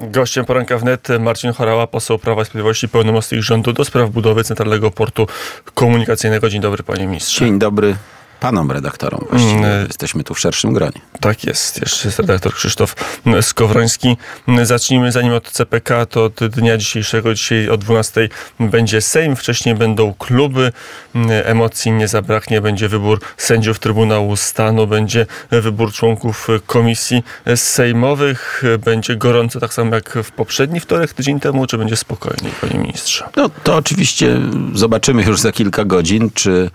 Gościem poranka wnet Marcin Chorała, poseł Prawa i Sprawiedliwości, pełnomocnik rządu do spraw budowy Centralnego Portu Komunikacyjnego. Dzień dobry panie ministrze. Dzień dobry panom redaktorom. Właściwie mm. jesteśmy tu w szerszym gronie. Tak jest. Jeszcze jest redaktor Krzysztof Skowroński. Zacznijmy zanim od CPK, to od dnia dzisiejszego. Dzisiaj o 12 będzie Sejm, wcześniej będą kluby. Emocji nie zabraknie. Będzie wybór sędziów Trybunału Stanu, będzie wybór członków komisji sejmowych. Będzie gorąco tak samo jak w poprzedni wtorek, tydzień temu, czy będzie spokojniej, panie ministrze? No to oczywiście zobaczymy już za kilka godzin, czy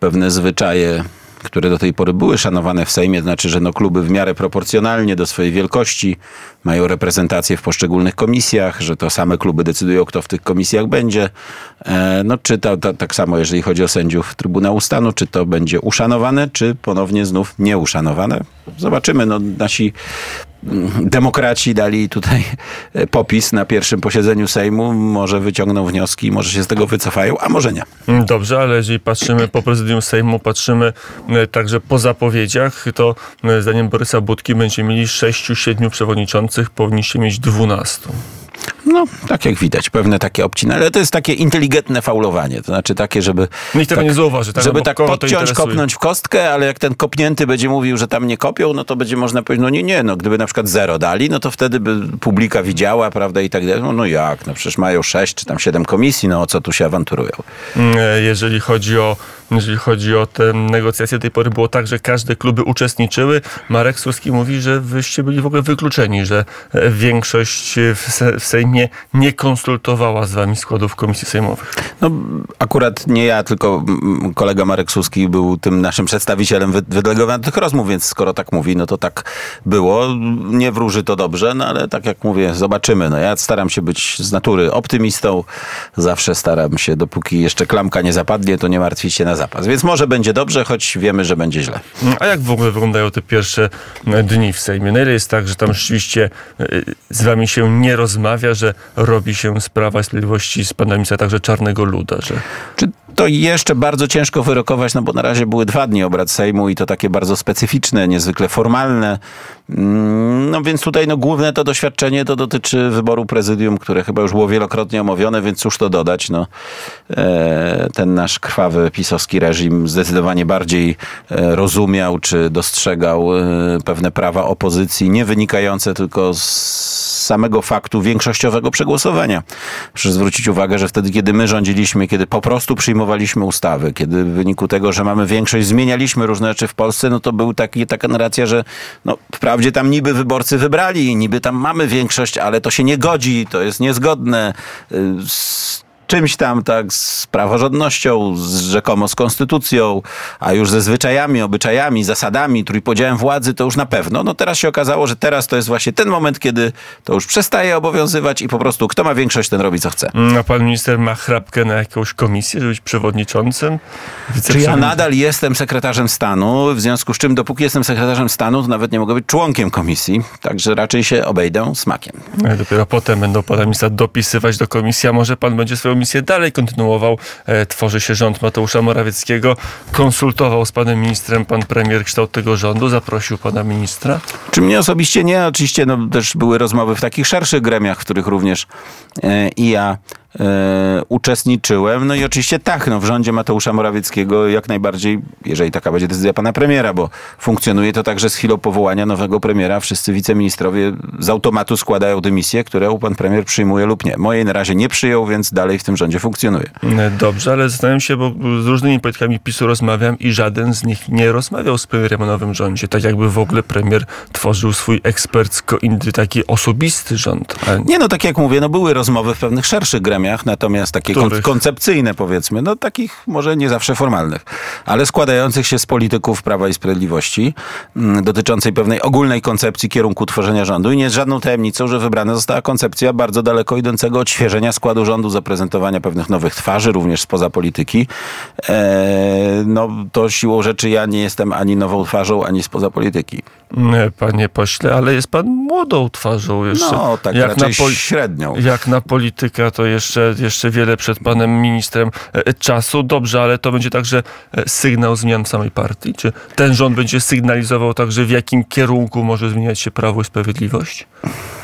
pewne zwyczaje, które do tej pory były szanowane w Sejmie, znaczy, że no kluby w miarę proporcjonalnie do swojej wielkości mają reprezentację w poszczególnych komisjach, że to same kluby decydują, kto w tych komisjach będzie. E, no, czy to, to, tak samo, jeżeli chodzi o sędziów Trybunału Stanu, czy to będzie uszanowane, czy ponownie znów nieuszanowane. Zobaczymy. No, nasi demokraci dali tutaj popis na pierwszym posiedzeniu Sejmu. Może wyciągną wnioski, może się z tego wycofają, a może nie. Dobrze, ale jeżeli patrzymy po prezydium Sejmu, patrzymy e, także po zapowiedziach, to e, zdaniem Borysa Budki będziemy mieli sześciu, siedmiu przewodniczących, powinniście mieć dwunastu. No, tak jak widać, pewne takie obciny, ale to jest takie inteligentne faulowanie, to znaczy takie, żeby... Nikt tego tak, nie zauważy. Tak, żeby tak podciąć, kopnąć w kostkę, ale jak ten kopnięty będzie mówił, że tam nie kopią, no to będzie można powiedzieć, no nie, nie, no gdyby na przykład zero dali, no to wtedy by publika widziała, prawda, i tak dalej. No, no jak, no przecież mają sześć czy tam siedem komisji, no o co tu się awanturują? Mm, e, jeżeli chodzi o, jeżeli chodzi o te negocjacje, do tej pory było tak, że każde kluby uczestniczyły. Marek Suski mówi, że wyście byli w ogóle wykluczeni, że e, większość w Sejmie nie konsultowała z wami składów komisji sejmowych. No akurat nie ja, tylko kolega Marek Suski był tym naszym przedstawicielem wydelegowanych tych rozmów, więc skoro tak mówi, no to tak było. Nie wróży to dobrze, no ale tak jak mówię, zobaczymy. No ja staram się być z natury optymistą. Zawsze staram się, dopóki jeszcze klamka nie zapadnie, to nie martwić się na zapas. Więc może będzie dobrze, choć wiemy, że będzie źle. A jak w ogóle wyglądają te pierwsze dni w Sejmie? Na ile jest tak, że tam rzeczywiście e, z wami się nie rozmawia, że robi się z Prawa Sprawiedliwości z pana ministra także czarnego luda? Że... Czy to jeszcze bardzo ciężko wyrokować, no bo na razie były dwa dni obrad Sejmu i to takie bardzo specyficzne, niezwykle formalne. Mm, no więc tutaj no, główne to doświadczenie to dotyczy wyboru prezydium, które chyba już było wielokrotnie omówione, więc cóż to dodać. No, e, ten nasz krwawy pisowski reżim zdecydowanie bardziej e, rozumiał czy dostrzegał e, pewne prawa opozycji, nie wynikające tylko z samego faktu większościowego przegłosowania. Proszę zwrócić uwagę, że wtedy, kiedy my rządziliśmy, kiedy po prostu przyjmowaliśmy ustawy, kiedy w wyniku tego, że mamy większość, zmienialiśmy różne rzeczy w Polsce, no to był taki, taka narracja, że no, wprawdzie tam niby wyborcy wybrali, niby tam mamy większość, ale to się nie godzi, to jest niezgodne y, z czymś tam, tak, z praworządnością, z rzekomo z konstytucją, a już ze zwyczajami, obyczajami, zasadami, trójpodziałem władzy, to już na pewno. No teraz się okazało, że teraz to jest właśnie ten moment, kiedy to już przestaje obowiązywać i po prostu kto ma większość, ten robi co chce. A pan minister ma chrapkę na jakąś komisję, żeby być przewodniczącym? Czy ja nadal jestem sekretarzem stanu, w związku z czym dopóki jestem sekretarzem stanu, to nawet nie mogę być członkiem komisji, także raczej się obejdę smakiem. No dopiero potem będą pana ministra dopisywać do komisji, a może pan będzie swoją misję dalej kontynuował. E, tworzy się rząd Mateusza Morawieckiego. Konsultował z panem ministrem pan premier kształt tego rządu. Zaprosił pana ministra? Czy mnie osobiście nie? Oczywiście no, też były rozmowy w takich szerszych gremiach, w których również e, i ja e, uczestniczyłem. No i oczywiście tak, no, w rządzie Mateusza Morawieckiego jak najbardziej, jeżeli taka będzie decyzja pana premiera, bo funkcjonuje to także z chwilą powołania nowego premiera. Wszyscy wiceministrowie z automatu składają dymisję, którą pan premier przyjmuje lub nie. Mojej na razie nie przyjął, więc dalej w tym rządzie funkcjonuje. Dobrze, ale zastanawiam się, bo z różnymi politykami PiSu rozmawiam i żaden z nich nie rozmawiał z premierem o nowym rządzie. Tak jakby w ogóle premier tworzył swój ekspercko, taki osobisty rząd. Nie no, tak jak mówię, no były rozmowy w pewnych szerszych gremiach natomiast takie kon koncepcyjne powiedzmy, no takich może nie zawsze formalnych, ale składających się z polityków Prawa i Sprawiedliwości, mm, dotyczącej pewnej ogólnej koncepcji kierunku tworzenia rządu i nie jest żadną tajemnicą, że wybrana została koncepcja bardzo daleko idącego odświeżenia składu rządu, zaprezentowania pewnych nowych twarzy, również spoza polityki. Eee, no to siłą rzeczy ja nie jestem ani nową twarzą, ani spoza polityki. Panie pośle, ale jest pan młodą twarzą jeszcze. No, tak jak na średnią. Jak na polityka to jeszcze jeszcze, jeszcze wiele przed panem ministrem e, czasu. Dobrze, ale to będzie także e, sygnał zmian w samej partii? Czy ten rząd będzie sygnalizował także, w jakim kierunku może zmieniać się Prawo i Sprawiedliwość?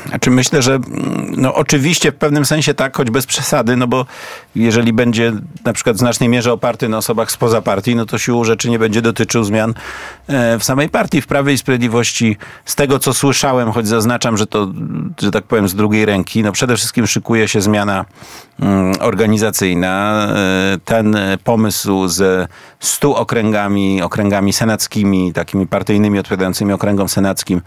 Znaczy myślę, że mm, no oczywiście w pewnym sensie tak, choć bez przesady, no bo jeżeli będzie na przykład w znacznej mierze oparty na osobach spoza partii, no to siłą rzeczy nie będzie dotyczył zmian e, w samej partii. W Prawie i Sprawiedliwości z tego, co słyszałem, choć zaznaczam, że to, że tak powiem, z drugiej ręki, no przede wszystkim szykuje się zmiana organizacyjna. E, ten pomysł ze stu okręgami, okręgami senackimi, takimi partyjnymi odpowiadającymi okręgom senackim,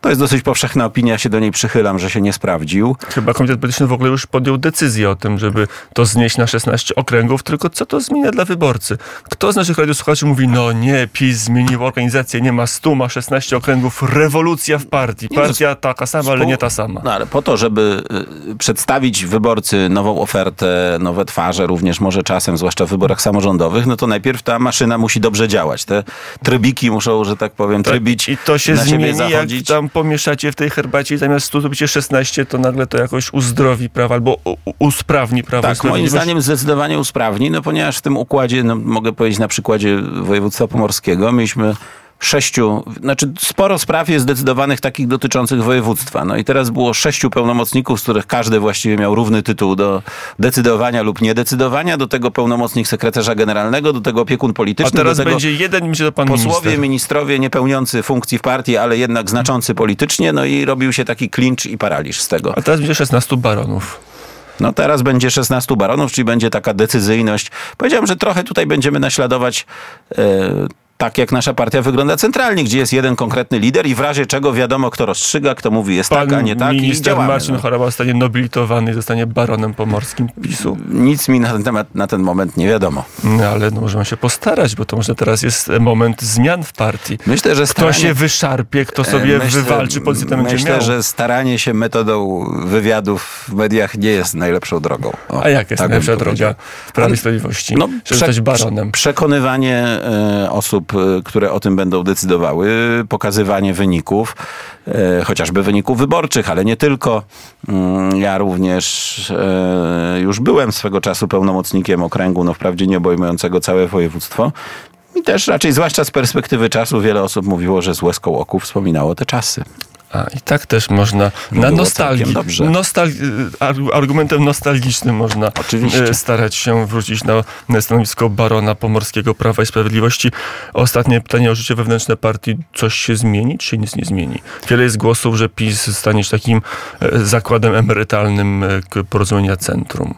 to jest dosyć powszechna opinia, ja się do niej przychylam, że się nie sprawdził. Chyba Komitet Polityczny w ogóle już podjął decyzję o tym, żeby to znieść na 16 okręgów, tylko co to zmienia dla wyborcy? Kto z naszych radiosłuchaczy mówi, no nie, PiS zmienił organizację, nie ma 100, ma 16 okręgów, rewolucja w partii. No, Partia taka sama, ale nie ta sama. No ale po to, żeby y, przedstawić wyborcy nową ofertę, nowe twarze, również może czasem, zwłaszcza w wyborach samorządowych, no to najpierw ta maszyna musi dobrze działać. Te trybiki muszą, że tak powiem, trybić. I to się na zmieni, jak zachodzić. tam pomieszacie w tej herbacie i zamiast 100 zrobicie 16, to nagle to jakoś uzdrowi prawo albo usprawni prawo Tak, moim zdaniem zdecydowanie usprawni, no ponieważ w tym układzie, no, mogę powiedzieć na przykładzie województwa pomorskiego, mieliśmy sześciu, znaczy sporo spraw jest zdecydowanych takich dotyczących województwa. No i teraz było sześciu pełnomocników, z których każdy właściwie miał równy tytuł do decydowania lub niedecydowania, do tego pełnomocnik sekretarza generalnego, do tego opiekun A polityczny, teraz do tego będzie jeden to pan posłowie, minister. ministrowie nie pełniący funkcji w partii, ale jednak znaczący politycznie, no i robił się taki klincz i paraliż z tego. A teraz będzie 16 baronów. No teraz będzie 16 baronów, czyli będzie taka decyzyjność. Powiedziałem, że trochę tutaj będziemy naśladować e, tak, jak nasza partia wygląda centralnie, gdzie jest jeden konkretny lider i w razie czego wiadomo, kto rozstrzyga, kto mówi jest Pan tak, a nie tak i minister działamy. Marcin no. Choroba zostanie nobilitowany i zostanie baronem pomorskim PiSu. Nic mi na ten temat na ten moment nie wiadomo. No, ale no, możemy się postarać, bo to może teraz jest moment zmian w partii. Myślę, że Kto staranie, się wyszarpie, kto sobie e, myślę- wywalczy pozycję, ten będzie Myślę, miał. że staranie się metodą wywiadów w mediach nie jest najlepszą drogą. O, A jak jest tak najlepsza droga w Prawie i Sprawiedliwości? No, żeby prze- baronem. Przekonywanie e, osób, e, które o tym będą decydowały, pokazywanie wyników, e, chociażby wyników wyborczych, ale nie tylko. Mm, Ja również e, już byłem swego czasu pełnomocnikiem okręgu, no wprawdzie nie obejmującego całe województwo. I też raczej, zwłaszcza z perspektywy czasu, wiele osób mówiło, że z łezką oku wspominało te czasy. A, i tak też można na było nostalgii, nostal, argu- argumentem nostalgicznym można Oczywiście. e, starać się wrócić na, na stanowisko barona pomorskiego Prawa i Sprawiedliwości. Ostatnie pytanie o życie wewnętrzne partii. Coś się zmieni, czy nic nie zmieni? Wiele jest głosów, że PiS stanie się takim e, zakładem emerytalnym e, porozumienia centrum.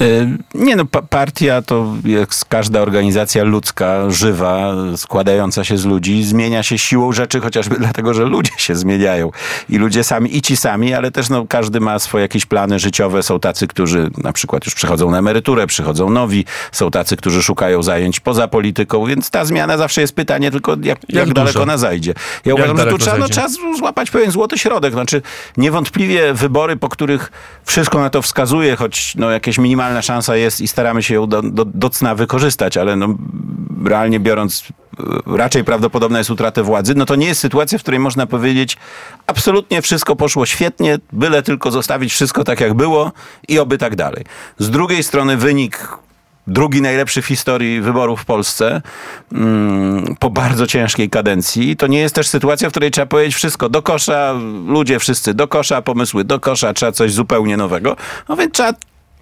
Y, Nie no, pa- partia to jest każda organizacja ludzka, żywa, składająca się z ludzi, zmienia się siłą rzeczy, chociażby dlatego, że ludzie się zmieniają. I ludzie sami, i ci sami, ale też no, każdy ma swoje jakieś plany życiowe. Są tacy, którzy na przykład już przychodzą na emeryturę, przychodzą nowi, są tacy, którzy szukają zajęć poza polityką, więc ta zmiana zawsze jest pytanie tylko, jak, jak, dużo? daleko ona zajdzie. Ja uważam, że tu trzeba, no, trzeba złapać pewien złoty środek. Znaczy, niewątpliwie wybory, po których wszystko na to wskazuje, choć no, jakaś minimalna szansa jest i staramy się ją do, do, do cna wykorzystać, ale no, realnie biorąc, y, raczej prawdopodobna jest utrata władzy, no to nie jest sytuacja, w której można powiedzieć, absolutnie wszystko poszło świetnie, byle tylko zostawić wszystko tak, jak było i oby tak dalej. Z drugiej strony wynik drugi najlepszy w historii wyborów w Polsce mm, po bardzo ciężkiej kadencji. To nie jest też sytuacja, w której trzeba powiedzieć wszystko do kosza, ludzie wszyscy do kosza, pomysły do kosza, trzeba coś zupełnie nowego. No więc trzeba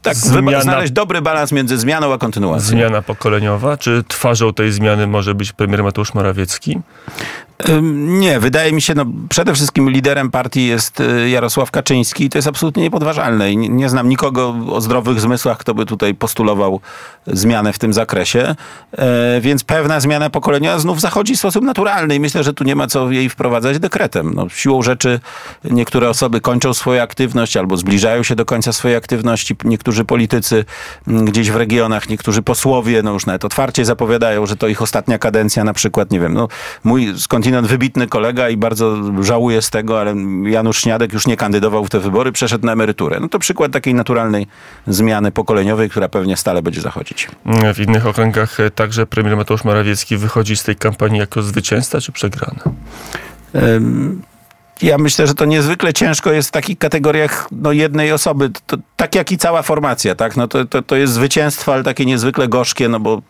tak Zmiana- znaleźć dobry balans między zmianą a kontynuacją. Zmiana pokoleniowa. Czy twarzą tej zmiany może być premier Mateusz Morawiecki? Nie, wydaje mi się, no przede wszystkim liderem partii jest y, Jarosław Kaczyński i to jest absolutnie niepodważalne. I nie, znam nikogo o zdrowych zmysłach, kto by tutaj postulował zmianę w tym zakresie. E, więc pewna zmiana pokoleniowa znów zachodzi w sposób naturalny i myślę, że tu nie ma co jej wprowadzać dekretem. No, siłą rzeczy niektóre osoby kończą swoją aktywność albo zbliżają się do końca swojej aktywności. Niektórzy politycy m, gdzieś w regionach, niektórzy posłowie, no już nawet otwarcie zapowiadają, że to ich ostatnia kadencja na przykład, nie wiem, no mój skądinąd wybitny kolega i bardzo żałuję z tego, ale Janusz Śniadek już nie kandydował w te wybory, przeszedł na emeryturę. No to przykład takiej naturalnej zmiany pokoleniowej, która pewnie stale będzie zachodzić. W innych okręgach także premier Mateusz Morawiecki wychodzi z tej kampanii jako zwycięzca czy przegrany? Ja myślę, że to niezwykle ciężko jest w takich kategoriach no, jednej osoby, to, tak jak i cała formacja, tak? No, to, to, to jest zwycięstwo, ale takie niezwykle gorzkie, no bo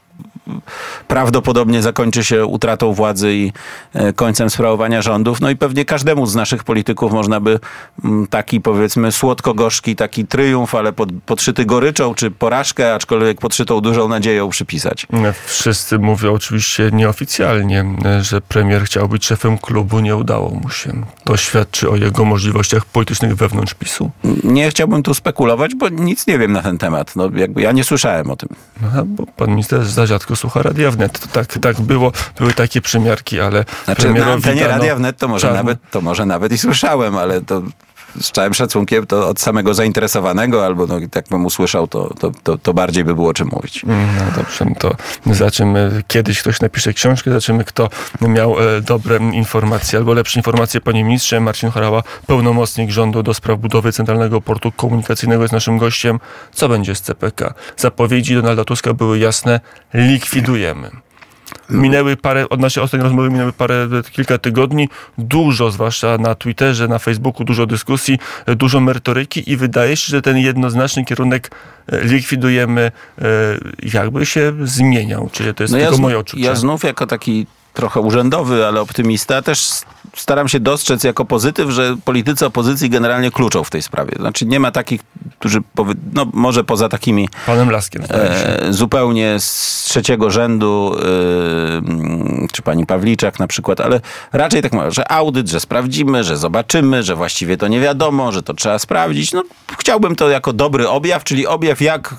prawdopodobnie zakończy się utratą władzy i e, końcem sprawowania rządów. No i pewnie każdemu z naszych polityków można by mm, taki powiedzmy słodko-gorzki taki triumf, ale pod, podszyty goryczą czy porażkę, aczkolwiek podszytą dużą nadzieją przypisać. Wszyscy mówią oczywiście nieoficjalnie, że premier chciał być szefem klubu, nie udało mu się. To świadczy o jego możliwościach politycznych wewnątrz PiSu. Nie chciałbym tu spekulować, bo nic nie wiem na ten temat. No, jakby ja nie słyszałem o tym. No, bo pan minister za rzadko słucha Radia Wnet. To tak, tak było, były takie przymiarki, ale znaczy, na antenie Radia Wnet to może, nawet, to może nawet i słyszałem, ale to z całym szacunkiem to od samego zainteresowanego, albo no, jak bym usłyszał, to, to, to, to bardziej by było czym mówić. No dobrze, no to zobaczymy. Kiedyś ktoś napisze książkę, zobaczymy, kto miał e, dobre informacje albo lepsze informacje. Panie ministrze, Marcin Chorała, pełnomocnik rządu do spraw budowy Centralnego Portu Komunikacyjnego jest naszym gościem. Co będzie z CPK? Zapowiedzi Donalda Tuska były jasne. Likwidujemy. Minęły parę, od naszej ostatniej rozmowy minęły parę, kilka tygodni. Dużo, zwłaszcza na Twitterze, na Facebooku, dużo dyskusji, dużo merytoryki i wydaje się, że ten jednoznaczny kierunek e, likwidujemy, e, jakby się zmieniał. Czyli to jest no tylko ja moje odczucie. Ja znów jako taki trochę urzędowy, ale optymista, też staram się dostrzec jako pozytyw, że politycy opozycji generalnie kluczą w tej sprawie. Znaczy nie ma takich, którzy, no może poza takimi... Panem Laskiem. E, zupełnie z trzeciego rzędu, e, czy pani Pawliczak na przykład, ale raczej tak ma, że audyt, że sprawdzimy, że zobaczymy, że właściwie to nie wiadomo, że to trzeba sprawdzić. No chciałbym to jako dobry objaw, czyli objaw jak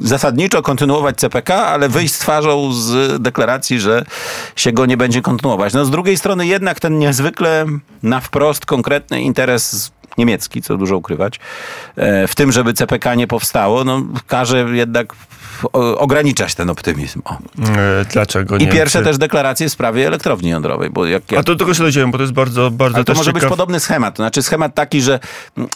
zasadniczo kontynuować CPK, ale wyjść z twarzą z deklaracji, że się go nie będzie kontynuować. No z drugiej strony jednak ten niezwykle na wprost konkretny interes niemiecki, co dużo ukrywać, e, w tym, żeby CPK nie powstało, no każe jednak ograniczać ten optymizm. O. E, dlaczego nie? I pierwsze też deklaracje w sprawie elektrowni jądrowej. Bo jak, jak... A to tego się dojdziemy, bo to jest bardzo, bardzo Ale to może ciekaw... być podobny schemat. To znaczy schemat taki, że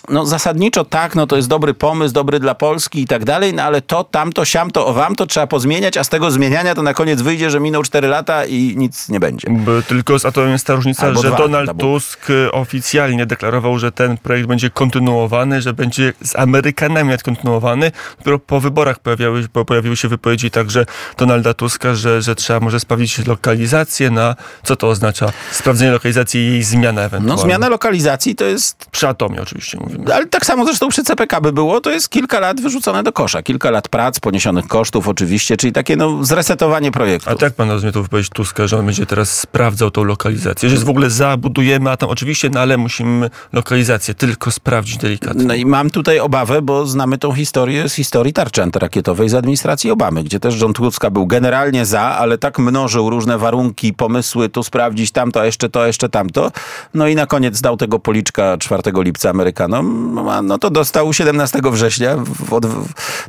no zasadniczo tak, no to jest dobry pomysł, dobry dla Polski i tak dalej, no ale to, tamto, siamto, owam to trzeba pozmieniać, a z tego zmieniania to na koniec wyjdzie, że minął 4 lata i nic nie będzie. Bo tylko z atomem jest ta różnica, Albo że dwa, Donald Tusk e, oficjalnie deklarował, że ten projekt będzie kontynuowany, że będzie z Amerykanami kontynuowany. Dopiero po wyborach pojawiały, pojawiły się wypowiedzi także Donalda Tuska, że, że trzeba może sprawdzić lokalizację na, co to oznacza? Sprawdzenie lokalizacji i jej zmiana ewentualnie. No zmiana lokalizacji to jest... Przy atomie oczywiście mówimy. Ale tak samo zresztą przy CPK by było, to jest kilka lat wyrzucone do kosza. Kilka lat prac, poniesionych kosztów oczywiście, czyli takie no zresetowanie projektu. A tak pan rozumie tą wypowiedź Tuska, że on będzie teraz sprawdzał tą lokalizację, że jest w ogóle zabudujemy, a tam oczywiście, no ale musimy lokalizację tylko sprawdzić delikatnie. No i mam tutaj obawę, bo znamy tą historię z historii tarczy antyrakietowej z administracji Obamy, gdzie też rząd Tuska był generalnie za, ale tak mnożył różne warunki, pomysły, tu sprawdzić tamto, a jeszcze to, jeszcze tamto. No i na koniec dał tego policzka 4 lipca Amerykanom, no to dostał 17 września od,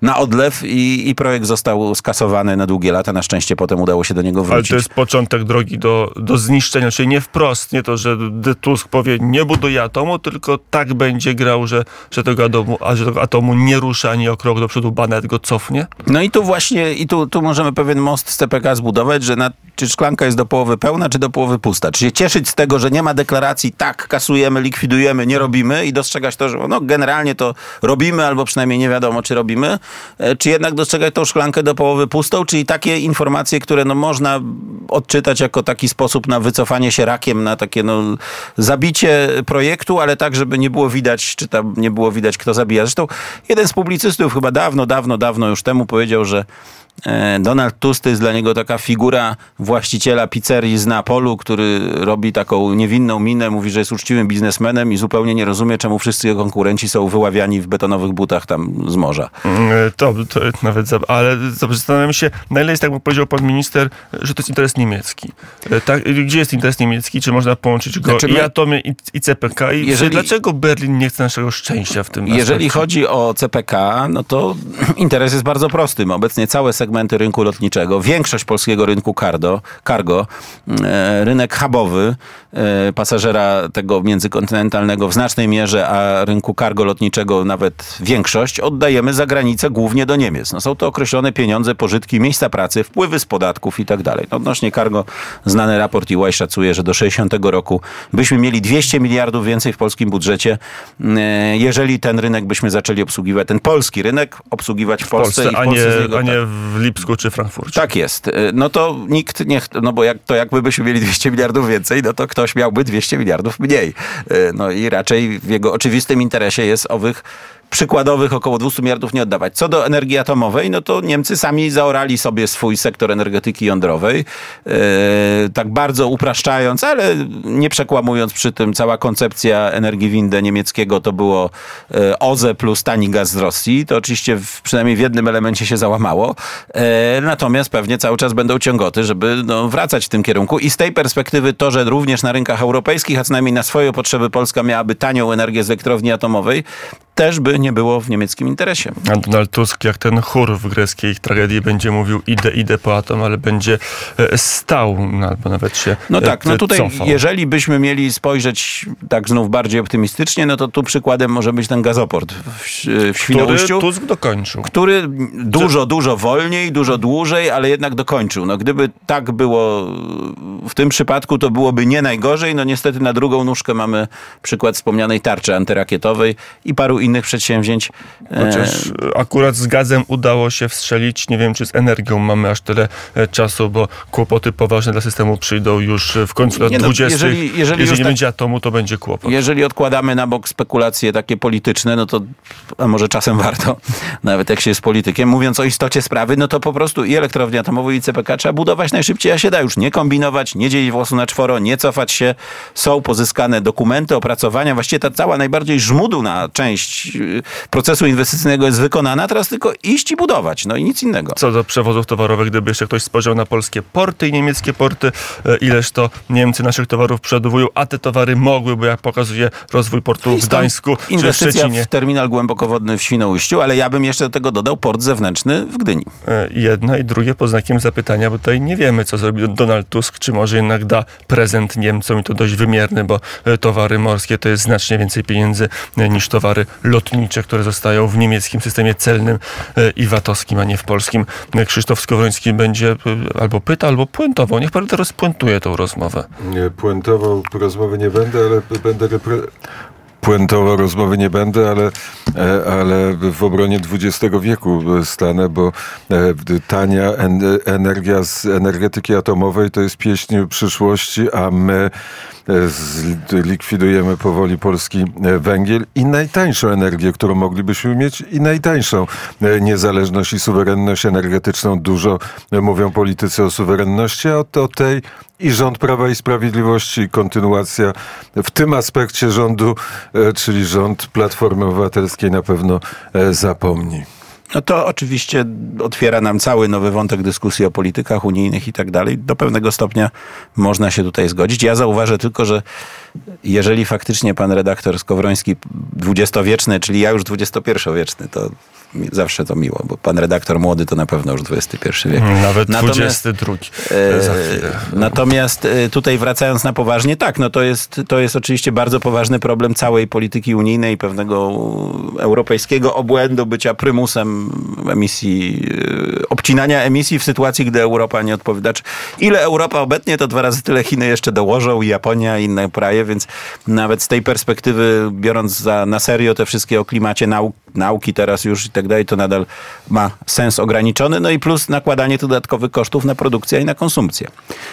na odlew i, i projekt został skasowany na długie lata. Na szczęście potem udało się do niego wrócić. Ale to jest początek drogi do, do zniszczenia, czyli nie wprost, nie to, że Tusk powie nie buduję atomu, tylko tak będzie grał, że, że, tego atomu, a że tego atomu nie rusza ani o krok do przodu, ba nawet go cofnie. No i tu właśnie, i tu, tu możemy pewien most z CPK zbudować, że na, czy szklanka jest do połowy pełna, czy do połowy pusta. Czy się cieszyć z tego, że nie ma deklaracji, tak, kasujemy, likwidujemy, nie robimy i dostrzegać to, że no, generalnie to robimy, albo przynajmniej nie wiadomo, czy robimy, e, czy jednak dostrzegać tą szklankę do połowy pustą, czyli takie informacje, które no, można odczytać jako taki sposób na wycofanie się rakiem, na takie no, zabicie projektu, ale tak, żeby nie było widać, czy tam nie było widać, kto zabija. Zresztą jeden z publicystów chyba dawno, dawno, dawno już temu powiedział, że E, Donald Tusk to jest dla niego taka figura właściciela pizzerii z Napolu, który robi taką niewinną minę, mówi, że jest uczciwym biznesmenem i zupełnie nie rozumie, czemu wszyscy jego konkurenci są wyławiani w betonowych butach tam z morza. Mm, e, to, to nawet, ale zastanawiam się, na ile jest, tak jak powiedział pan minister, że to jest interes niemiecki. E, tak, gdzie jest interes niemiecki? Czy można połączyć go znaczy, i Atomy, i, i CPK? I jeżeli, dlaczego Berlin nie chce naszego szczęścia w tym Jeżeli aspekcie? chodzi o CPK, no to interes jest bardzo prosty. Obecnie całe segmenty rynku lotniczego, większość polskiego rynku cargo, cargo e, rynek hubowy e, pasażera tego międzykontynentalnego w znacznej mierze, a rynku cargo lotniczego nawet większość oddajemy za granicę głównie do Niemiec. No, są to określone pieniądze, pożytki, miejsca pracy, wpływy z podatków i tak dalej. No, odnośnie cargo znany raport EY szacuje, że do 60 roku byśmy mieli 200 miliardów więcej w polskim budżecie, e, jeżeli ten rynek byśmy zaczęli obsługiwać, ten polski rynek obsługiwać w Polsce, w a Polsce nie, z niego, a nie tak. W Lipsku czy Frankfurcie. Tak jest. Y, No to nikt nie, no bo jak, to jakby byśmy mieli 200 miliardów więcej, no to ktoś miałby 200 miliardów mniej. Y, No i raczej w jego oczywistym interesie jest owych przykładowych około 200 miliardów nie oddawać. Co do energii atomowej, no to Niemcy sami zaorali sobie swój sektor energetyki jądrowej, e, tak bardzo upraszczając, ale nie przekłamując przy tym, cała koncepcja energii windę niemieckiego to było e, OZE plus tani gaz z Rosji. To oczywiście w, przynajmniej w jednym elemencie się załamało, e, natomiast pewnie cały czas będą ciągoty, żeby no, wracać w tym kierunku i z tej perspektywy to, że również na rynkach europejskich, a co najmniej na swoje potrzeby Polska miałaby tanią energię z elektrowni atomowej, też by nie było w niemieckim interesie. A Donald Tusk, jak ten chór w greckiej tragedii, będzie mówił idę, idę po atom, ale będzie e, stał, no, albo nawet się No e, tak, no tutaj cofał. jeżeli byśmy mieli spojrzeć tak znów bardziej optymistycznie, no to tu przykładem może być ten gazoport w, w Który Świnoujściu. Tusk dokończył. który dużo, dużo wolniej, dużo dłużej, ale jednak dokończył. No gdyby tak było w tym przypadku, to byłoby nie najgorzej. No niestety na drugą nóżkę mamy przykład wspomnianej tarczy antyrakietowej i paru innych przedsięwzięć. E, Chociaż akurat z gazem udało się wstrzelić. Nie wiem, czy z energią mamy aż tyle e, czasu, bo kłopoty poważne dla systemu przyjdą już w końcu lat Nie no, 20. jeżeli- Jeżeli, jeżeli nie tak- będzie atomu, to będzie kłopot. Jeżeli odkładamy na bok spekulacje takie polityczne, no to a może czasem warto, nawet jak się jest politykiem. Mówiąc o istocie sprawy, no to po prostu i elektrownię atomową i CPK trzeba budować najszybciej, a się da już nie kombinować, nie dzielić włosu na czworo, nie cofać się. Są pozyskane dokumenty, opracowania. Właściwie ta cała najbardziej żmudna część y, procesu inwestycyjnego jest wykonana. Teraz tylko iść i budować. No i nic innego. Co do przewozów towarowych, gdyby jeszcze ktoś spojrzał na polskie porty i niemieckie porty, e, ileż to Niemcy naszych towarów przodowują, a te towary mogły, bo jak pokazuje rozwój portu w Gdańsku czy w Szczecinie. w terminal głębokowodny w Świnoujściu, ale ja bym jeszcze do tego dodał port zewnętrzny w Gdyni. E, Jedno i drugie pod znakiem zapytania, bo tutaj nie wiemy, co zrobi Donald Tusk, czy może jednak da prezent Niemcom i to dość wymierny, bo e, towary morskie to jest znacznie więcej pieniędzy niż towary lotnicze, które zostają w niemieckim systemie celnym e, i VAT-owskim, a nie w polskim. Krzysztof Skowroński będzie e, albo pyta, albo puentował. Niech pan teraz puentuje tą rozmowę. Nie, puentował rozmowy nie będę, ale będę repre... Puentował rozmowy nie będę, ale, e, ale w obronie XX wieku stanę, bo e, tania en, energia z energetyki atomowej to jest pieśń przyszłości, a my e, likwidujemy powoli polski węgiel i najtańszą energię, którą moglibyśmy mieć i najtańszą niezależność i suwerenność energetyczną. Dużo mówią politycy o suwerenności, a o tej i rząd Prawa i Sprawiedliwości, kontynuacja w tym aspekcie rządu, e, czyli rząd Platformy Obywatelskiej na pewno e, zapomni. No to oczywiście otwiera nam cały nowy wątek dyskusji o politykach unijnych i tak dalej. Do pewnego stopnia można się tutaj zgodzić. Ja zauważę tylko, że jeżeli faktycznie pan redaktor Skowroński dwudziestowieczny, czyli ja już dwudziestopierwowieczny, to zawsze to miło, bo pan redaktor młody to na pewno już XXI wiek. Nawet Natomiast- 22 E. Natomiast e, tutaj wracając na poważnie, tak, no to jest, to jest oczywiście bardzo poważny problem całej polityki unijnej, pewnego europejskiego obłędu bycia prymusem emisji, e, obcinania emisji w sytuacji, gdy Europa nie odpowiada. Ile Europa obetnie, to dwa razy tyle Chiny jeszcze dołożą i Japonia i inne kraje, więc nawet z tej perspektywy, biorąc za, na serio te wszystkie o klimacie nau, nauki teraz już i tak dalej, to nadal ma sens ograniczony. No i plus nakładanie dodatkowych kosztów na produkcję i na konsumpcję.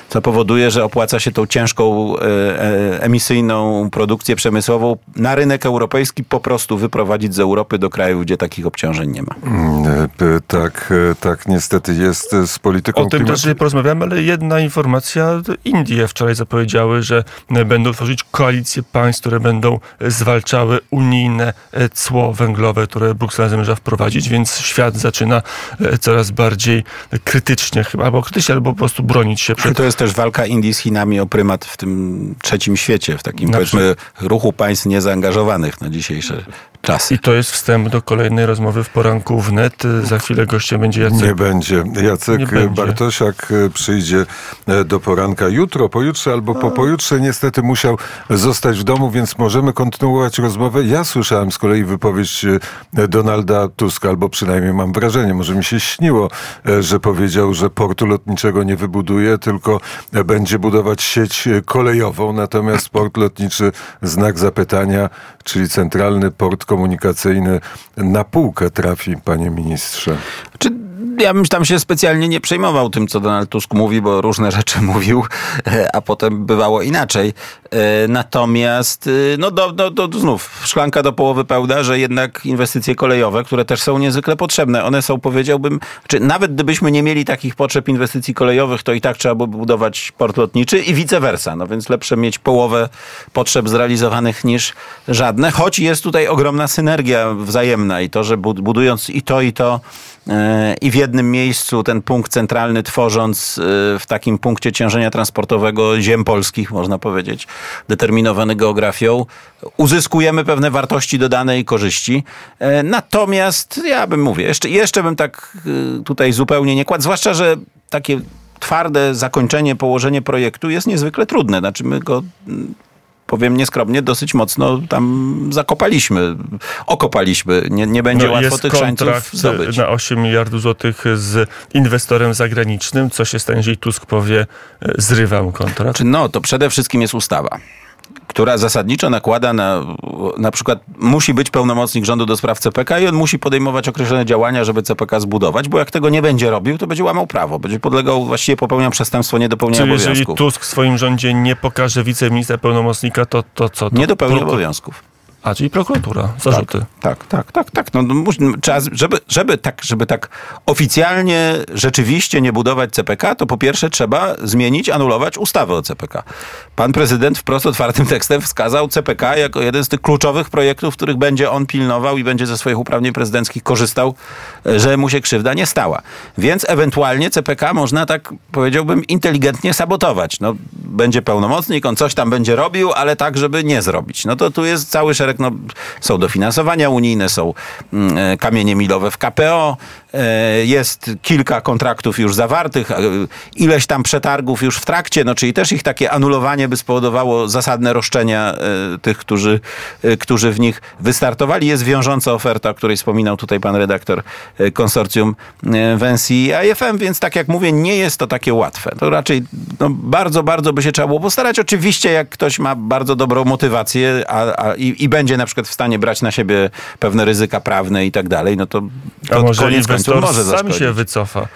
Co powoduje, że opłaca się tą ciężką e, e, emisyjną produkcję przemysłową na rynek europejski po prostu wyprowadzić z Europy do krajów, gdzie takich obciążeń nie ma. Mm, e, Tak, tak niestety jest z polityką O tym klimatu- też dzisiaj porozmawiamy, ale jedna informacja. Indie wczoraj zapowiedziały, że będą tworzyć koalicje państw, które będą zwalczały unijne cło węglowe, które Bruksela zamierza wprowadzić, więc świat zaczyna e, coraz bardziej krytycznie chyba, albo krytycznie, albo po prostu bronić się przed to jest też walka Indii z Chinami o prymat w tym trzecim świecie, w takim Na powiedzmy ruchu państw niezaangażowanych na dzisiejsze I to jest wstęp do kolejnej rozmowy w poranku wnet. Za chwilę gościem będzie Jacek. Nie będzie. Jacek Nie będzie. Bartosiak e, przyjdzie e, do poranka jutro, pojutrze albo po pojutrze. Niestety musiał zostać w domu, więc możemy kontynuować rozmowę. Ja słyszałem z kolei wypowiedź e, Donalda Tuska, albo przynajmniej mam wrażenie, może mi się śniło, że powiedział, że portu lotniczego nie wybuduje, tylko będzie budować sieć kolejową. Natomiast port lotniczy, znak zapytania, czyli centralny port komunikacyjny na półkę trafi, panie ministrze. Czy ja bym tam się specjalnie nie przejmował tym, co Donald Tusk mówi, bo różne rzeczy mówił, e, a potem bywało inaczej. E, Natomiast, e, no, do, do, do, znów, szklanka do połowy pełna, że jednak inwestycje kolejowe, które też są niezwykle potrzebne, one są, powiedziałbym, czy nawet gdybyśmy nie mieli takich potrzeb inwestycji kolejowych, to i tak trzeba by budować port lotniczy i vice versa. No więc lepsze mieć połowę potrzeb zrealizowanych niż żadne, choć jest tutaj ogromna synergia wzajemna i to, że bud- budując i to, i to, e, i w jednym miejscu ten punkt centralny tworząc w takim punkcie ciążenia transportowego ziem polskich, można powiedzieć, determinowany geografią, uzyskujemy pewne wartości dodane i korzyści. E, Natomiast ja bym mówię, jeszcze, jeszcze bym tak e, tutaj zupełnie nie kładł, zwłaszcza, że takie twarde zakończenie, położenie projektu jest niezwykle trudne. Znaczy my go mm, powiem nieskromnie, dosyć mocno tam zakopaliśmy, okopaliśmy. Nie, nie będzie No, łatwo tych szańców zdobyć. na 8 miliardów złotych z inwestorem zagranicznym. Co się stanie, jeżeli Tusk powie, e, zrywam kontrakt? No, to przede wszystkim jest ustawa, która zasadniczo nakłada na, na przykład musi być pełnomocnik rządu do spraw CPK i on musi podejmować określone działania, żeby CPK zbudować, bo jak tego nie będzie robił, to będzie łamał prawo, będzie podlegał, właściwie popełniał przestępstwo niedopełnienia Czyli jeżeli obowiązków. Tusk w swoim rządzie nie pokaże wiceministra pełnomocnika, to, to co? To Nie dopełnił proku- obowiązków. A, czyli prokuratura, zarzuty. Tak, tak, tak, tak. No, no, mus- trzeba, żeby, żeby, tak, żeby tak oficjalnie, rzeczywiście nie budować CPK, to po pierwsze trzeba zmienić, anulować ustawę o CPK. Pan prezydent wprost otwartym tekstem wskazał CPK jako jeden z tych kluczowych projektów, których będzie on pilnował i będzie ze swoich uprawnień prezydenckich korzystał, e, że mu się krzywda nie stała. Więc ewentualnie CPK można tak, powiedziałbym, inteligentnie sabotować. No, będzie pełnomocnik, on coś tam będzie robił, ale tak, żeby nie zrobić. No to tu jest cały szereg, no, są dofinansowania unijne, są e, kamienie milowe w KPO, e, jest kilka kontraktów już zawartych, ileś tam przetargów już w trakcie, no czyli też ich takie anulowanie by spowodowało zasadne roszczenia e, tych, którzy, e, którzy w nich wystartowali. Jest wiążąca oferta, o której wspominał tutaj pan redaktor e, konsorcjum Wensji i IFM, więc tak jak mówię, nie jest to takie łatwe. To raczej no, bardzo, bardzo by się trzeba było postarać. Oczywiście, jak ktoś ma bardzo dobrą motywację a, a, i, i będzie na przykład w stanie brać na siebie pewne ryzyka prawne i tak dalej, no to, A to może koniec końców może sam zaszkodzić. się wycofa?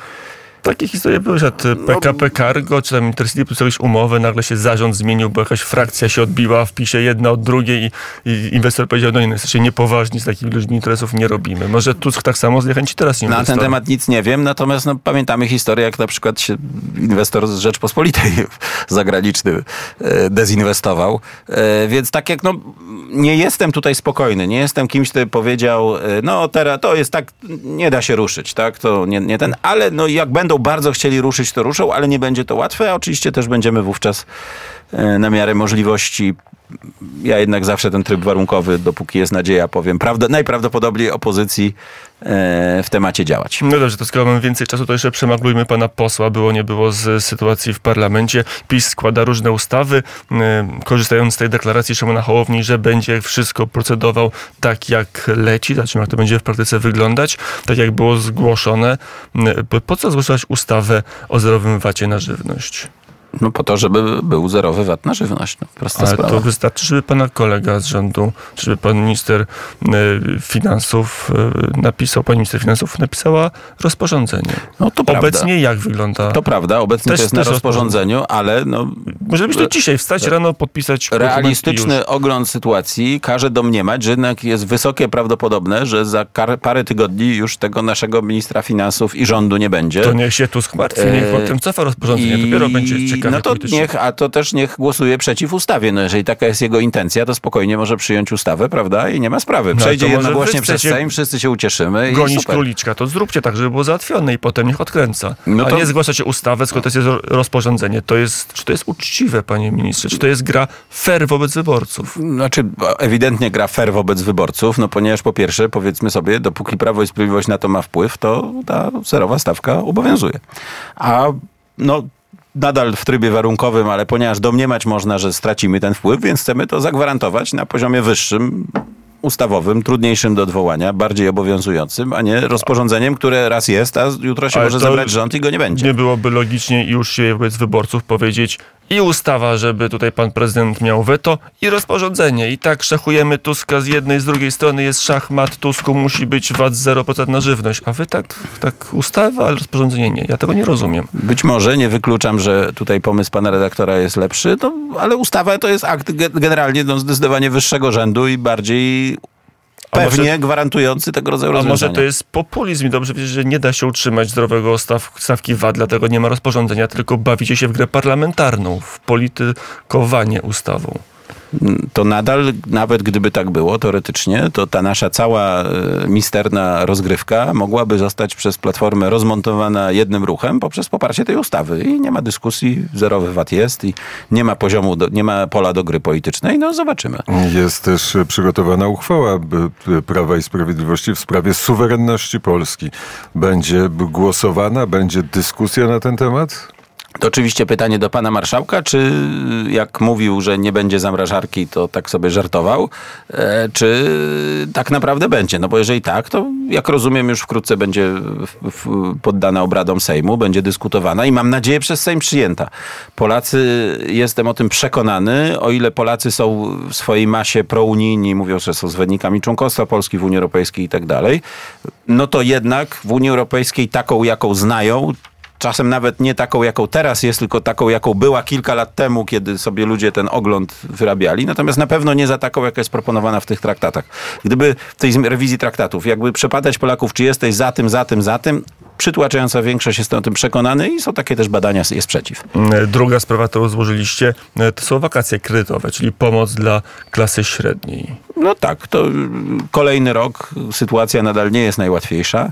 Takie historie były, że t- PKP Cargo, czy tam Intercity podpisał jakąś umowę, nagle się zarząd zmienił, bo jakaś frakcja się odbiła w pisie jedna od drugiej i, i inwestor powiedział, no nie, no, jesteście niepoważni, z takimi ludźmi interesów nie robimy. Może Tusk tak samo zniechęci teraz Na ten inwestora. temat nic nie wiem, natomiast no, pamiętamy historię, jak na przykład się inwestor z Rzeczpospolitej zagraniczny e, dezinwestował. E, Więc tak jak no, nie jestem tutaj spokojny, nie jestem kimś, kto powiedział, e, no teraz to jest tak, nie da się ruszyć, tak, to nie, nie ten, ale no jak będą bardzo chcieli ruszyć, to ruszą, ale nie będzie to łatwe, a oczywiście też będziemy wówczas e, na miarę możliwości ja jednak zawsze ten tryb warunkowy, dopóki jest nadzieja, powiem, prawda, najprawdopodobniej opozycji e, w temacie działać. No dobrze, to skoro mamy więcej czasu, to jeszcze przemaglujmy pana posła, było nie było z sytuacji w parlamencie. PiS składa różne ustawy, e, korzystając z tej deklaracji Szymona Hołowni, że będzie wszystko procedował tak jak leci, zobaczymy jak to będzie w praktyce wyglądać, tak jak było zgłoszone. E, Po- co zgłaszać ustawę o zerowym vacie na żywność? No po to, żeby był zerowy VAT na żywność. No, prosta Ale sprawa. to wystarczy, żeby pana kolega z rządu, żeby pan minister e, finansów e, napisał, pani minister finansów napisała rozporządzenie. No to prawda. Obecnie jak wygląda? To prawda, obecnie Też- to jest na rozporządzeniu, ale no, Może być to dzisiaj, wstać rano, podpisać realistyczny ogląd sytuacji każe domniemać, że jednak jest wysokie prawdopodobne, że za parę tygodni już tego naszego ministra finansów i rządu nie będzie. To niech się Tusk martwi, niech potem cofa rozporządzenie. i- Dopiero będzie ciekawe ciekawie no to niech, a to też niech głosuje przeciw ustawie. No jeżeli taka jest jego intencja, to spokojnie może przyjąć ustawę, prawda? I nie ma sprawy. No, Przejdzie może jednogłośnie przez Sejm, wszyscy się ucieszymy Gonić króliczka, to zróbcie tak, żeby było załatwione i potem niech odkręca. No A to- nie zgłaszacie ustawę, skoro to jest ro- rozporządzenie. To jest, czy to jest uczciwe, panie ministrze? Czy to jest gra fair wobec wyborców? Znaczy, ewidentnie gra fair wobec wyborców, no ponieważ po pierwsze, powiedzmy sobie, dopóki Prawo i Sprawiedliwość na to ma wpływ, to ta zerowa stawka obowiązuje. A no nadal w trybie warunkowym, ale ponieważ domniemać można, że stracimy ten wpływ, więc chcemy to zagwarantować na poziomie wyższym, ustawowym, trudniejszym do odwołania, bardziej obowiązującym, a nie rozporządzeniem, które raz jest, a jutro się Ale może to zebrać rząd i go nie będzie. Nie byłoby logicznie i uczciwie wobec wyborców powiedzieć i ustawa, żeby tutaj pan prezydent miał weto i rozporządzenie. I tak szachujemy Tuska z jednej, z drugiej strony jest szachmat, Tusku musi być VAT 0% na żywność. A wy tak, tak ustawa, ale rozporządzenie nie. Ja tego nie rozumiem. Być może, nie wykluczam, że tutaj pomysł pana redaktora jest lepszy, no, ale ustawa to jest akt ge- generalnie no, zdecydowanie wyższego rzędu i bardziej pewnie może- gwarantujący tego rodzaju A może rozwiązania. to jest populizm i dobrze wiecie, że nie da się utrzymać zdrowego staw, stawki VAT, dlatego nie ma rozporządzenia, tylko bawicie się w grę parlamentarną, w politykowanie ustawą. To nadal, nawet gdyby tak było teoretycznie, to ta nasza cała e, misterna rozgrywka mogłaby zostać przez Platformę rozmontowana jednym ruchem poprzez poparcie tej ustawy. I nie ma dyskusji, zerowy VAT jest i nie ma poziomu, do, nie ma pola do gry politycznej. No zobaczymy. Jest też e, przygotowana uchwała b- Prawa i Sprawiedliwości w sprawie suwerenności Polski. Będzie głosowana, będzie dyskusja na ten temat? To oczywiście pytanie do pana marszałka, czy jak mówił, że nie będzie zamrażarki, to tak sobie żartował, e, czy tak naprawdę będzie? No bo jeżeli tak, to jak rozumiem już wkrótce będzie poddana obradom Sejmu, będzie dyskutowana i mam nadzieję przez Sejm przyjęta. Polacy, jestem o tym przekonany, o ile Polacy są w swojej masie prounijni, mówią, że są zwolennikami członkostwa Polski w Unii Europejskiej i tak dalej, no to jednak w Unii Europejskiej taką, jaką znają, czasem nawet nie taką, jaką teraz jest, tylko taką, jaką była kilka lat temu, kiedy sobie ludzie ten ogląd wyrabiali. Natomiast na pewno nie za taką, jaka jest proponowana w tych traktatach. Gdyby w tej rewizji traktatów, jakby przepadać Polaków, czy jesteś za tym, za tym, za tym, przytłaczająca większość jest o tym przekonany i są takie też badania, jest przeciw. E, Druga sprawa, którą złożyliście, e, to są wakacje kredytowe, czyli pomoc dla klasy średniej. No tak, to mm, kolejny rok sytuacja nadal nie jest najłatwiejsza,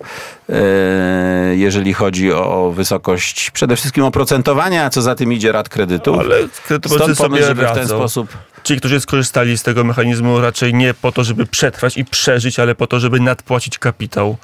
e, jeżeli chodzi o wysokość przede wszystkim oprocentowania, a co za tym idzie rat kredytu. Ale kredytobiorcy Stąd sobie pomysł, żeby w ten sposób Ci, którzy skorzystali z tego mechanizmu raczej nie po to, żeby przetrwać i przeżyć, ale po to, żeby nadpłacić kapitał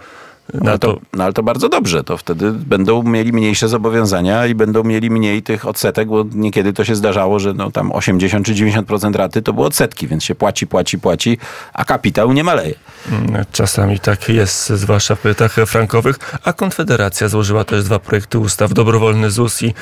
No, to. to, no ale to bardzo dobrze, to wtedy będą mieli mniejsze zobowiązania i będą mieli mniej tych odsetek, bo niekiedy to się zdarzało, że no tam 80 czy 90% raty to były odsetki, więc się płaci, płaci, płaci, a kapitał nie maleje. Mm, Czasami tak jest, zwłaszcza w pytach frankowych. A Konfederacja złożyła też dwa projekty ustaw. Dobrowolny ZUS i,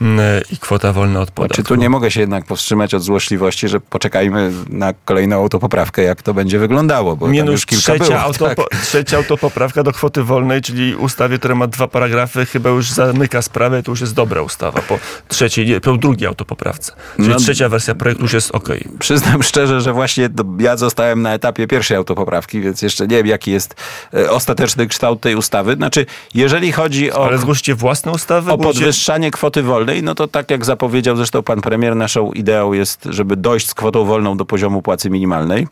mm, i kwota wolna od podatku. Czy tu nie mogę się jednak powstrzymać od złośliwości, że poczekajmy na kolejną autopoprawkę, jak to będzie wyglądało, bo Minus już kilka trzecia, było. autopo, tak. trzecia autopoprawka do kwoty wolnej, czyli ustawie, która ma dwa paragrafy, chyba już zamyka sprawę, to już jest dobra ustawa. Po trzeciej, nie, po drugiej autopoprawce. Czyli No- trzecia wersja projektu już jest ok. Przyznam szczerze, że właśnie ja zostałem na etapie pierwszej autopoprawki, więc jeszcze nie wiem, jaki jest e, ostateczny kształt tej ustawy. Znaczy, jeżeli chodzi o... Ale zgłosicie własne ustawy? O podwyższanie kwoty wolnej, no to tak jak zapowiedział zresztą pan premier, naszą ideą jest, żeby dojść z kwotą wolną do poziomu płacy minimalnej.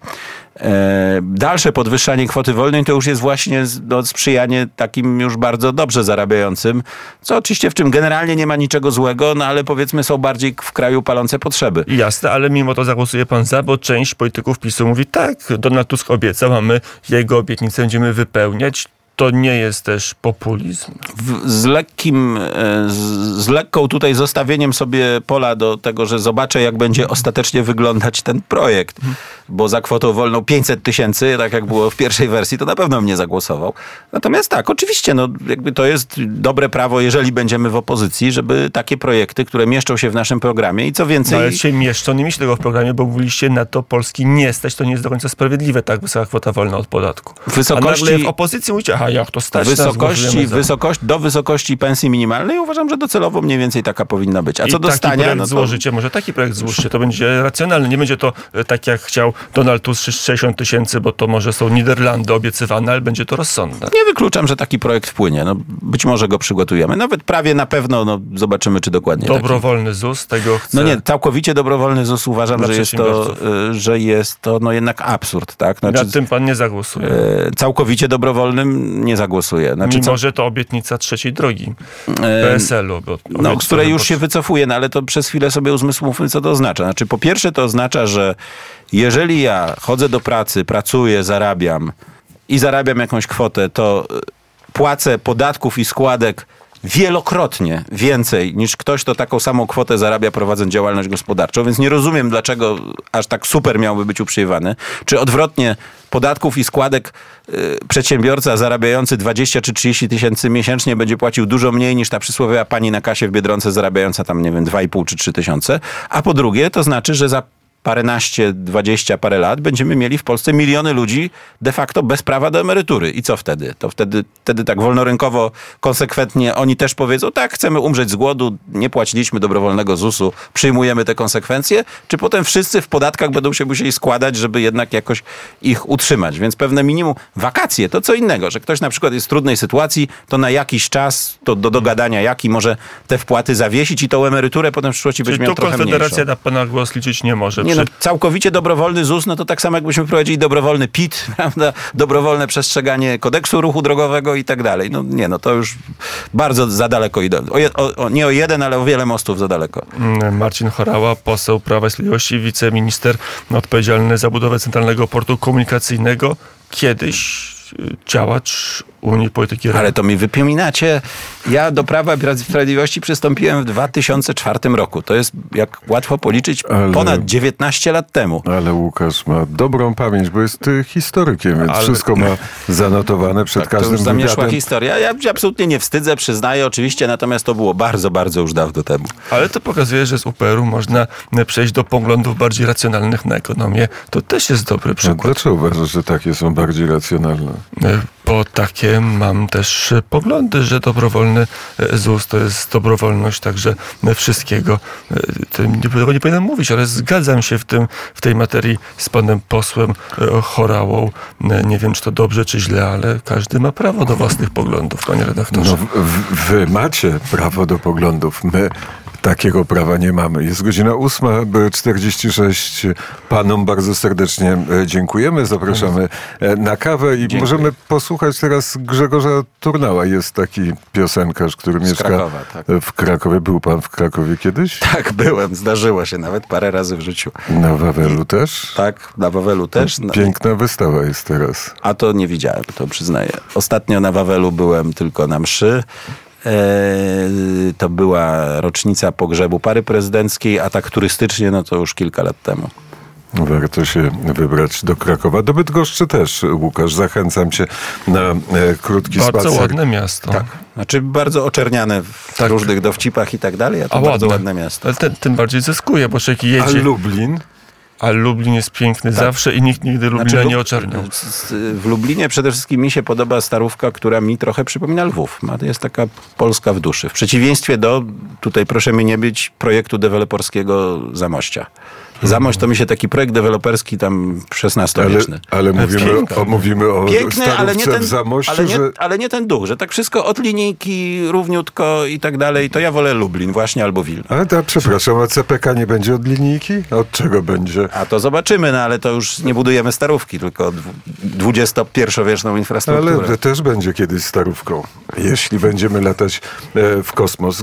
E, dalsze podwyższanie kwoty wolnej to już jest właśnie no, sprzyjanie takim już bardzo dobrze zarabiającym, co oczywiście w czym generalnie nie ma niczego złego, no ale powiedzmy są bardziej w kraju palące potrzeby. Jasne, ale mimo to zagłosuje pan za, bo część polityków PiSu mówi tak, Donald Tusk obiecał, a my jego obietnicę będziemy wypełniać. To nie jest też populizm. w, z lekkim, e, z, z lekką tutaj zostawieniem sobie pola do tego, że zobaczę, jak będzie ostatecznie wyglądać ten projekt. Bo za kwotą wolną 500 tysięcy, tak jak było w pierwszej wersji, to na pewno mnie zagłosował. Natomiast tak, oczywiście, no, jakby to jest dobre prawo, jeżeli będziemy w opozycji, żeby takie projekty, które mieszczą się w naszym programie i co No, więcej... ale się mieszczą, nie mieści tego w programie, bo mówiliście na to Polski nie stać, to nie jest do końca sprawiedliwe, tak wysoka kwota wolna od podatku. Wysokości- A nagle w opozycji mówicie, aha, Aha, jak to stać wysokości, za. wysokość, do wysokości pensji minimalnej uważam, że docelowo mniej więcej taka powinna być. A I co do taki stania, projekt no to, złożycie, może taki projekt złóżcie, to będzie racjonalne. Nie będzie to e, tak jak chciał Donald Tusk 60 tysięcy, bo to może są Niderlandy obiecywane, ale będzie to rozsądne. nie wykluczam, że taki projekt wpłynie. No, być może go przygotujemy. Nawet prawie na pewno, no, zobaczymy, czy dokładnie taki. Dobrowolny ZUS, tego chce. No nie, całkowicie dobrowolny ZUS uważam, Dla że jest, to, y, że jest to no jednak absurd, tak? Znaczy, Nad tym pan nie zagłosuje. e, całkowicie dobrowolnym nie zagłosuję. Znaczy, Mimo, co- że to obietnica trzeciej drogi e, PSL-u. Bo no, obiecał które już się wycofuje, no ale to przez chwilę sobie uzmysłówmy, co to oznacza. Znaczy, po pierwsze to oznacza, że jeżeli ja chodzę do pracy, pracuję, zarabiam i zarabiam jakąś kwotę, to y, płacę podatków i składek wielokrotnie więcej niż ktoś, kto taką samą kwotę zarabia prowadząc działalność gospodarczą, więc nie rozumiem, dlaczego aż tak super miałby być uprzyjewany. Czy odwrotnie podatków i składek y, przedsiębiorca zarabiający 20 czy 30 tysięcy miesięcznie będzie płacił dużo mniej niż ta przysłowiowa pani na kasie w Biedronce zarabiająca tam, nie wiem, 2,5 czy 3 tysiące. A po drugie, to znaczy, że za paręnaście, dwadzieścia parę lat będziemy mieli w Polsce miliony ludzi de facto bez prawa do emerytury. I co wtedy? To wtedy, wtedy tak wolnorynkowo, konsekwentnie oni też powiedzą, tak, chcemy umrzeć z głodu, nie płaciliśmy dobrowolnego ZUS-u, przyjmujemy te konsekwencje, czy potem wszyscy w podatkach będą się musieli składać, żeby jednak jakoś ich utrzymać. Więc pewne minimum, wakacje to co innego, że ktoś na przykład jest w trudnej sytuacji, to na jakiś czas, to do dogadania jaki może te wpłaty zawiesić i tą emeryturę potem w przyszłości Czyli będzie miał tu trochę Konfederacja mniejszą. na pana głos liczyć nie może. Nie Przy- no, całkowicie dobrowolny ZUS, no to tak samo jakbyśmy wprowadzili dobrowolny PIT, prawda? Dobrowolne przestrzeganie kodeksu ruchu drogowego i tak dalej. No nie, no to już bardzo za daleko o, nie o jeden, ale o wiele mostów za daleko. Mm, Marcin Chorała, poseł Prawa i Sprawiedliwości, wiceminister odpowiedzialny za budowę Centralnego Portu Komunikacyjnego, kiedyś y, działacz Unii Polityki Ale to mi wypominacie. Ja do Prawa i Sprawiedliwości przystąpiłem w 2004 roku. To jest, jak łatwo policzyć, Ale- ponad 19 lat temu. Ale Łukasz ma dobrą pamięć, bo jest y, historykiem, więc Ale- wszystko ma zanotowane przed Tak, to każdym już zamieszła wywiadem. historia. Ja się absolutnie nie wstydzę, przyznaję oczywiście, natomiast to było bardzo, bardzo już dawno temu. Ale to pokazuje, że z UPR-u można y, przejść do poglądów bardziej racjonalnych na ekonomię. To też jest dobry przykład. Dlaczego uważasz, że takie są bardziej racjonalne? Bo takie mam też poglądy, że dobrowolny y, ZUS to jest dobrowolność także wszystkiego. Nie, tego nie powinienem mówić, ale zgadzam się w, tym, w tej materii z panem posłem y, Chorałą. Nie wiem, czy to dobrze, czy źle, ale każdy ma prawo do własnych poglądów, panie redaktorze. No, wy macie prawo do poglądów. My takiego prawa nie mamy. Jest godzina 8.46. Panom bardzo serdecznie e, dziękujemy. Zapraszamy e, na kawę i możemy posłuchać teraz Grzegorza Turnała. Jest taki piosenkarz, który mieszka Krakowa, tak. w Krakowie. Był pan w Krakowie kiedyś? Tak, byłem, zdarzyło się nawet parę razy w życiu. Na Wawelu też? Tak, na Wawelu też. Na, Piękna wystawa jest teraz. a to nie widziałem, to przyznaję. Ostatnio na Wawelu byłem tylko na mszy. Eee, to była rocznica pogrzebu pary prezydenckiej, a tak turystycznie, no to już kilka lat temu. Warto się wybrać do Krakowa. Do Bydgoszczy też, Łukasz. Zachęcam cię na e, krótki Bardzo spacer. ładne miasto. Tak. Znaczy bardzo oczerniane w Tak. różnych dowcipach i tak dalej, a to A bardzo ładne. ładne miasto. Ale ten, tym bardziej zyskuje, bo człowiek A jedzie, Lublin? A Lublin jest piękny zawsze i nikt nigdy Lublina Znaczy, nie oczerniał. z- W Lublinie przede wszystkim mi się podoba starówka, która mi trochę przypomina Lwów. Jest taka Polska w duszy. W przeciwieństwie do, tutaj proszę mi nie być, projektu deweloperskiego Zamościa. Zamość to mi się taki projekt deweloperski tam Ale, XVI-wieczny. ale mówimy, o, mówimy o Piękny, ale nie, starówce ten, w Zamościu, ale, nie, że... ale nie ten duch, że tak wszystko od linijki, równiutko i tak dalej. To ja wolę Lublin właśnie albo Wilno. Ale to, przepraszam, a CPK nie będzie od linijki? A Od czego będzie? A to zobaczymy, no ale to już nie budujemy starówki, tylko XXI-wieczną infrastrukturę. Ale też będzie kiedyś starówką, jeśli będziemy latać e, w kosmos.